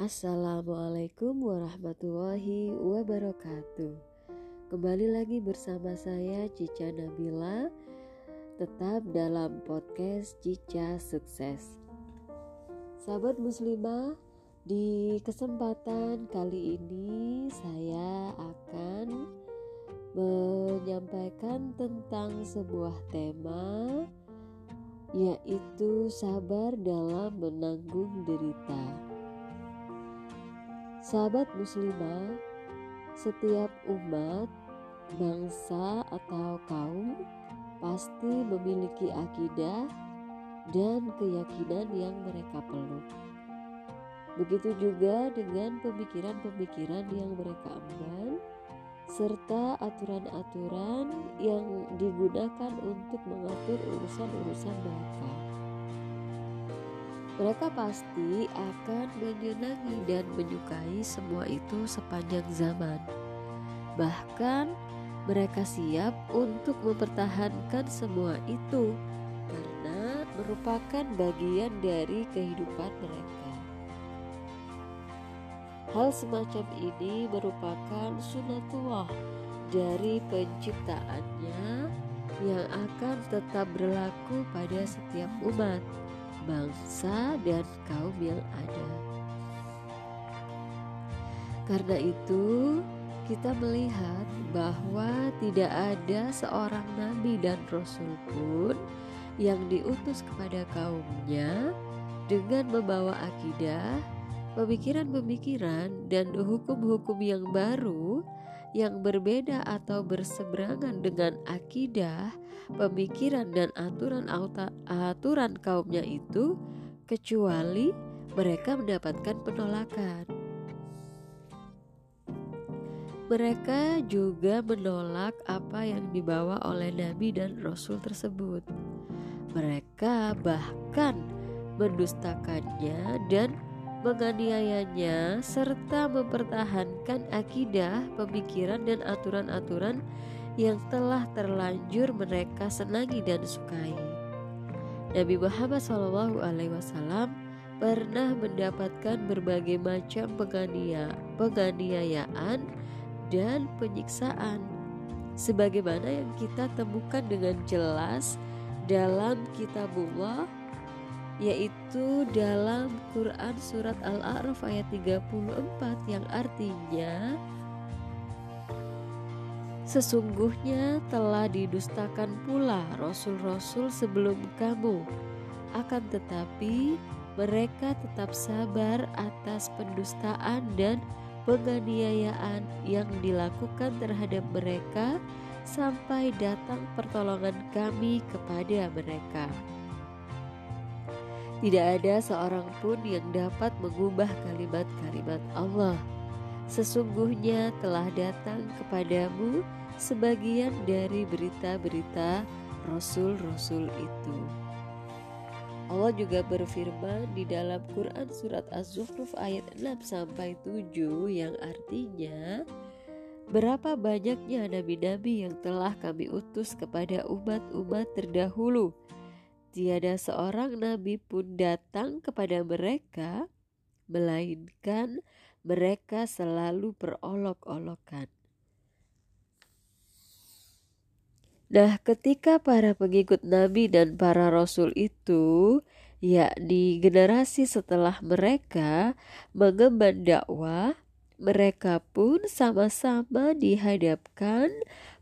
Assalamualaikum warahmatullahi wabarakatuh. Kembali lagi bersama saya Cica Nabila tetap dalam podcast Cica Sukses. Sahabat muslimah, di kesempatan kali ini saya akan menyampaikan tentang sebuah tema yaitu sabar dalam menanggung derita. Sahabat muslimah, setiap umat, bangsa atau kaum pasti memiliki akidah dan keyakinan yang mereka peluk. Begitu juga dengan pemikiran-pemikiran yang mereka emban serta aturan-aturan yang digunakan untuk mengatur urusan-urusan mereka mereka pasti akan menyenangi dan menyukai semua itu sepanjang zaman. Bahkan mereka siap untuk mempertahankan semua itu karena merupakan bagian dari kehidupan mereka. Hal semacam ini merupakan sunatullah dari penciptaannya yang akan tetap berlaku pada setiap umat bangsa dan kaum yang ada. Karena itu, kita melihat bahwa tidak ada seorang nabi dan rasul pun yang diutus kepada kaumnya dengan membawa akidah, pemikiran-pemikiran, dan hukum-hukum yang baru yang berbeda atau berseberangan dengan akidah, pemikiran dan aturan aturan kaumnya itu kecuali mereka mendapatkan penolakan. Mereka juga menolak apa yang dibawa oleh nabi dan rasul tersebut. Mereka bahkan mendustakannya dan menganiayanya, serta mempertahankan akidah, pemikiran, dan aturan-aturan yang telah terlanjur mereka senangi dan sukai. Nabi Muhammad SAW pernah mendapatkan berbagai macam pengania, penganiayaan dan penyiksaan, sebagaimana yang kita temukan dengan jelas dalam Kitabullah yaitu dalam Quran surat Al-A'raf ayat 34 yang artinya Sesungguhnya telah didustakan pula rasul-rasul sebelum kamu akan tetapi mereka tetap sabar atas pendustaan dan penganiayaan yang dilakukan terhadap mereka sampai datang pertolongan kami kepada mereka. Tidak ada seorang pun yang dapat mengubah kalimat-kalimat Allah. Sesungguhnya telah datang kepadamu sebagian dari berita-berita rasul-rasul itu. Allah juga berfirman di dalam Quran surat Az-Zukhruf ayat 6 sampai 7 yang artinya Berapa banyaknya nabi-nabi yang telah kami utus kepada umat-umat terdahulu tiada seorang nabi pun datang kepada mereka, melainkan mereka selalu berolok-olokan. Nah, ketika para pengikut Nabi dan para Rasul itu, yakni generasi setelah mereka, mengemban dakwah, mereka pun sama-sama dihadapkan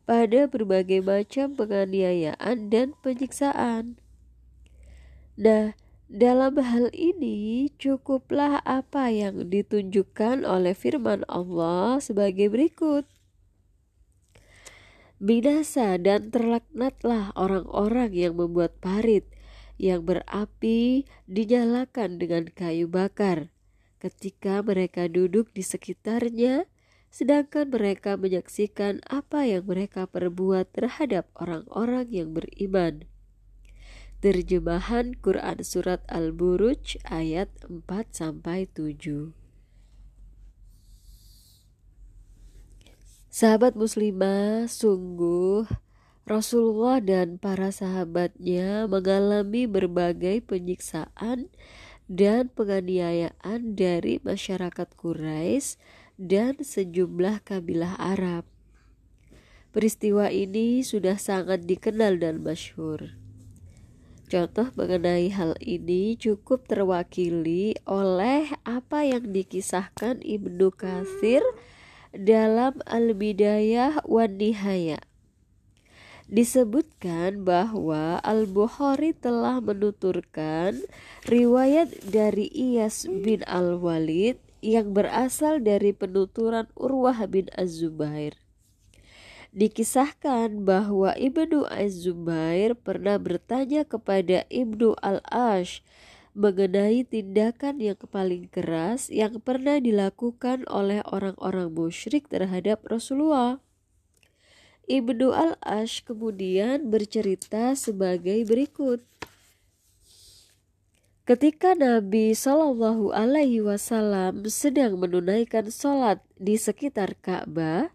pada berbagai macam penganiayaan dan penyiksaan. Nah, dalam hal ini cukuplah apa yang ditunjukkan oleh firman Allah sebagai berikut. Binasa dan terlaknatlah orang-orang yang membuat parit yang berapi dinyalakan dengan kayu bakar ketika mereka duduk di sekitarnya sedangkan mereka menyaksikan apa yang mereka perbuat terhadap orang-orang yang beriman. Terjemahan Quran Surat Al-Buruj ayat 4 sampai 7. Sahabat muslimah, sungguh Rasulullah dan para sahabatnya mengalami berbagai penyiksaan dan penganiayaan dari masyarakat Quraisy dan sejumlah kabilah Arab. Peristiwa ini sudah sangat dikenal dan masyhur. Contoh mengenai hal ini cukup terwakili oleh apa yang dikisahkan Ibnu Katsir dalam Al-Bidayah wan Nihaya. Disebutkan bahwa Al-Bukhari telah menuturkan riwayat dari Iyas bin Al-Walid yang berasal dari penuturan Urwah bin Az-Zubair. Dikisahkan bahwa Ibnu Az-Zubair pernah bertanya kepada Ibnu Al-Ash mengenai tindakan yang paling keras yang pernah dilakukan oleh orang-orang musyrik terhadap Rasulullah. Ibnu Al-Ash kemudian bercerita sebagai berikut. Ketika Nabi Shallallahu Alaihi Wasallam sedang menunaikan sholat di sekitar Ka'bah,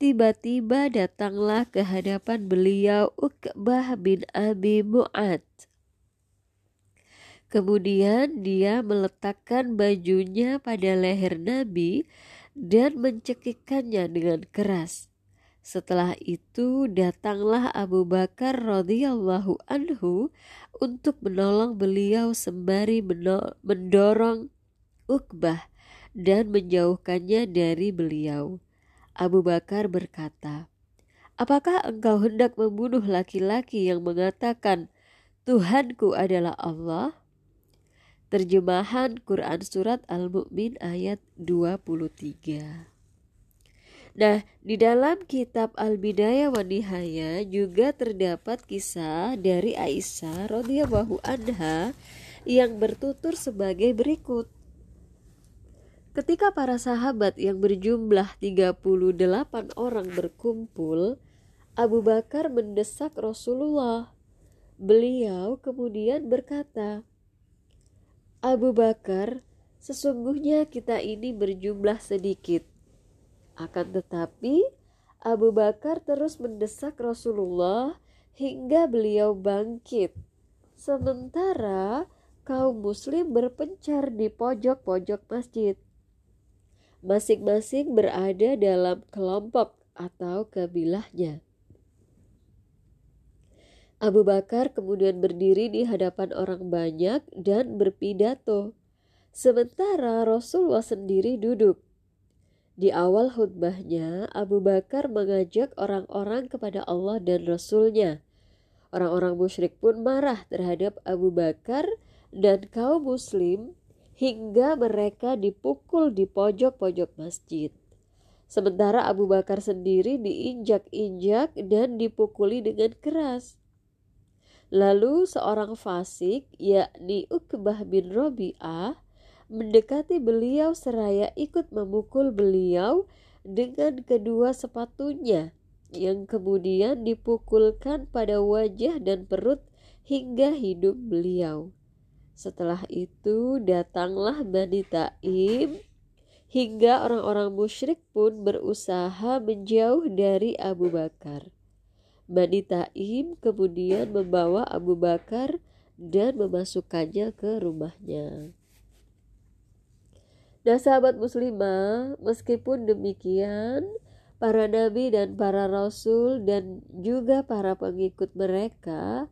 Tiba-tiba datanglah ke hadapan beliau Uqbah bin Abi Mu'ad. Kemudian dia meletakkan bajunya pada leher Nabi dan mencekikkannya dengan keras. Setelah itu datanglah Abu Bakar radhiyallahu anhu untuk menolong beliau sembari mendorong Uqbah dan menjauhkannya dari beliau. Abu Bakar berkata, Apakah engkau hendak membunuh laki-laki yang mengatakan, Tuhanku adalah Allah? Terjemahan Quran Surat Al-Mu'min ayat 23 Nah, di dalam kitab Al-Bidayah wa Nihaya juga terdapat kisah dari Aisyah radhiyallahu anha yang bertutur sebagai berikut. Ketika para sahabat yang berjumlah 38 orang berkumpul, Abu Bakar mendesak Rasulullah. Beliau kemudian berkata, Abu Bakar, sesungguhnya kita ini berjumlah sedikit. Akan tetapi, Abu Bakar terus mendesak Rasulullah hingga beliau bangkit. Sementara kaum muslim berpencar di pojok-pojok masjid masing-masing berada dalam kelompok atau kabilahnya. Abu Bakar kemudian berdiri di hadapan orang banyak dan berpidato, sementara Rasulullah sendiri duduk. Di awal khutbahnya, Abu Bakar mengajak orang-orang kepada Allah dan Rasulnya. Orang-orang musyrik pun marah terhadap Abu Bakar dan kaum muslim hingga mereka dipukul di pojok-pojok masjid. Sementara Abu Bakar sendiri diinjak-injak dan dipukuli dengan keras. Lalu seorang fasik, yakni Uqbah bin Robi'ah, mendekati beliau seraya ikut memukul beliau dengan kedua sepatunya yang kemudian dipukulkan pada wajah dan perut hingga hidung beliau. Setelah itu datanglah Bani Taim hingga orang-orang musyrik pun berusaha menjauh dari Abu Bakar. Bani Taim kemudian membawa Abu Bakar dan memasukkannya ke rumahnya. Nah sahabat muslimah, meskipun demikian, para nabi dan para rasul dan juga para pengikut mereka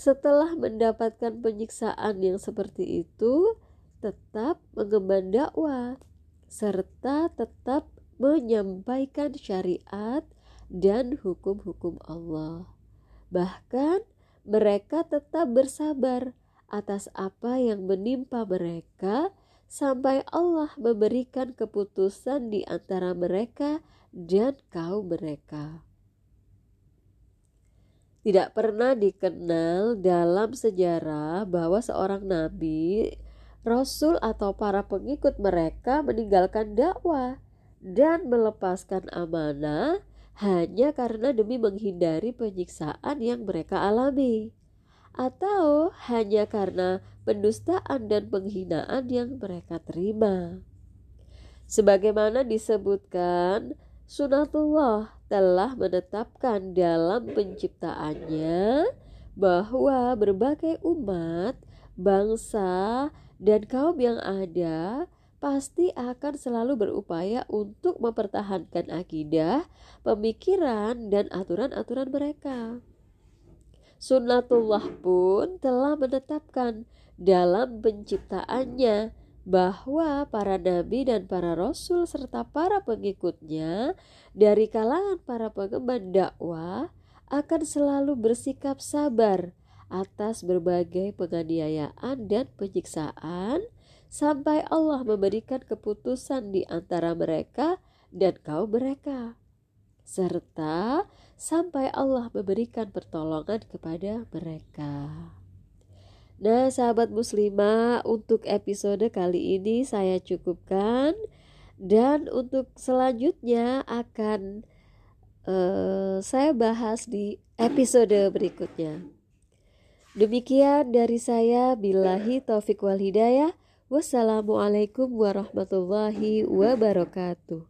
setelah mendapatkan penyiksaan yang seperti itu, tetap mengemban dakwah serta tetap menyampaikan syariat dan hukum-hukum Allah. Bahkan mereka tetap bersabar atas apa yang menimpa mereka sampai Allah memberikan keputusan di antara mereka dan kaum mereka tidak pernah dikenal dalam sejarah bahwa seorang nabi, rasul atau para pengikut mereka meninggalkan dakwah dan melepaskan amanah hanya karena demi menghindari penyiksaan yang mereka alami atau hanya karena pendustaan dan penghinaan yang mereka terima. Sebagaimana disebutkan Sunatullah telah menetapkan dalam penciptaannya bahwa berbagai umat, bangsa, dan kaum yang ada pasti akan selalu berupaya untuk mempertahankan akidah, pemikiran, dan aturan-aturan mereka. Sunnatullah pun telah menetapkan dalam penciptaannya bahwa para nabi dan para rasul serta para pengikutnya dari kalangan para pengemban dakwah akan selalu bersikap sabar atas berbagai penganiayaan dan penyiksaan sampai Allah memberikan keputusan di antara mereka dan kaum mereka serta sampai Allah memberikan pertolongan kepada mereka. Nah, sahabat muslimah, untuk episode kali ini saya cukupkan dan untuk selanjutnya akan uh, saya bahas di episode berikutnya. Demikian dari saya, billahi taufik wal hidayah. Wassalamualaikum warahmatullahi wabarakatuh.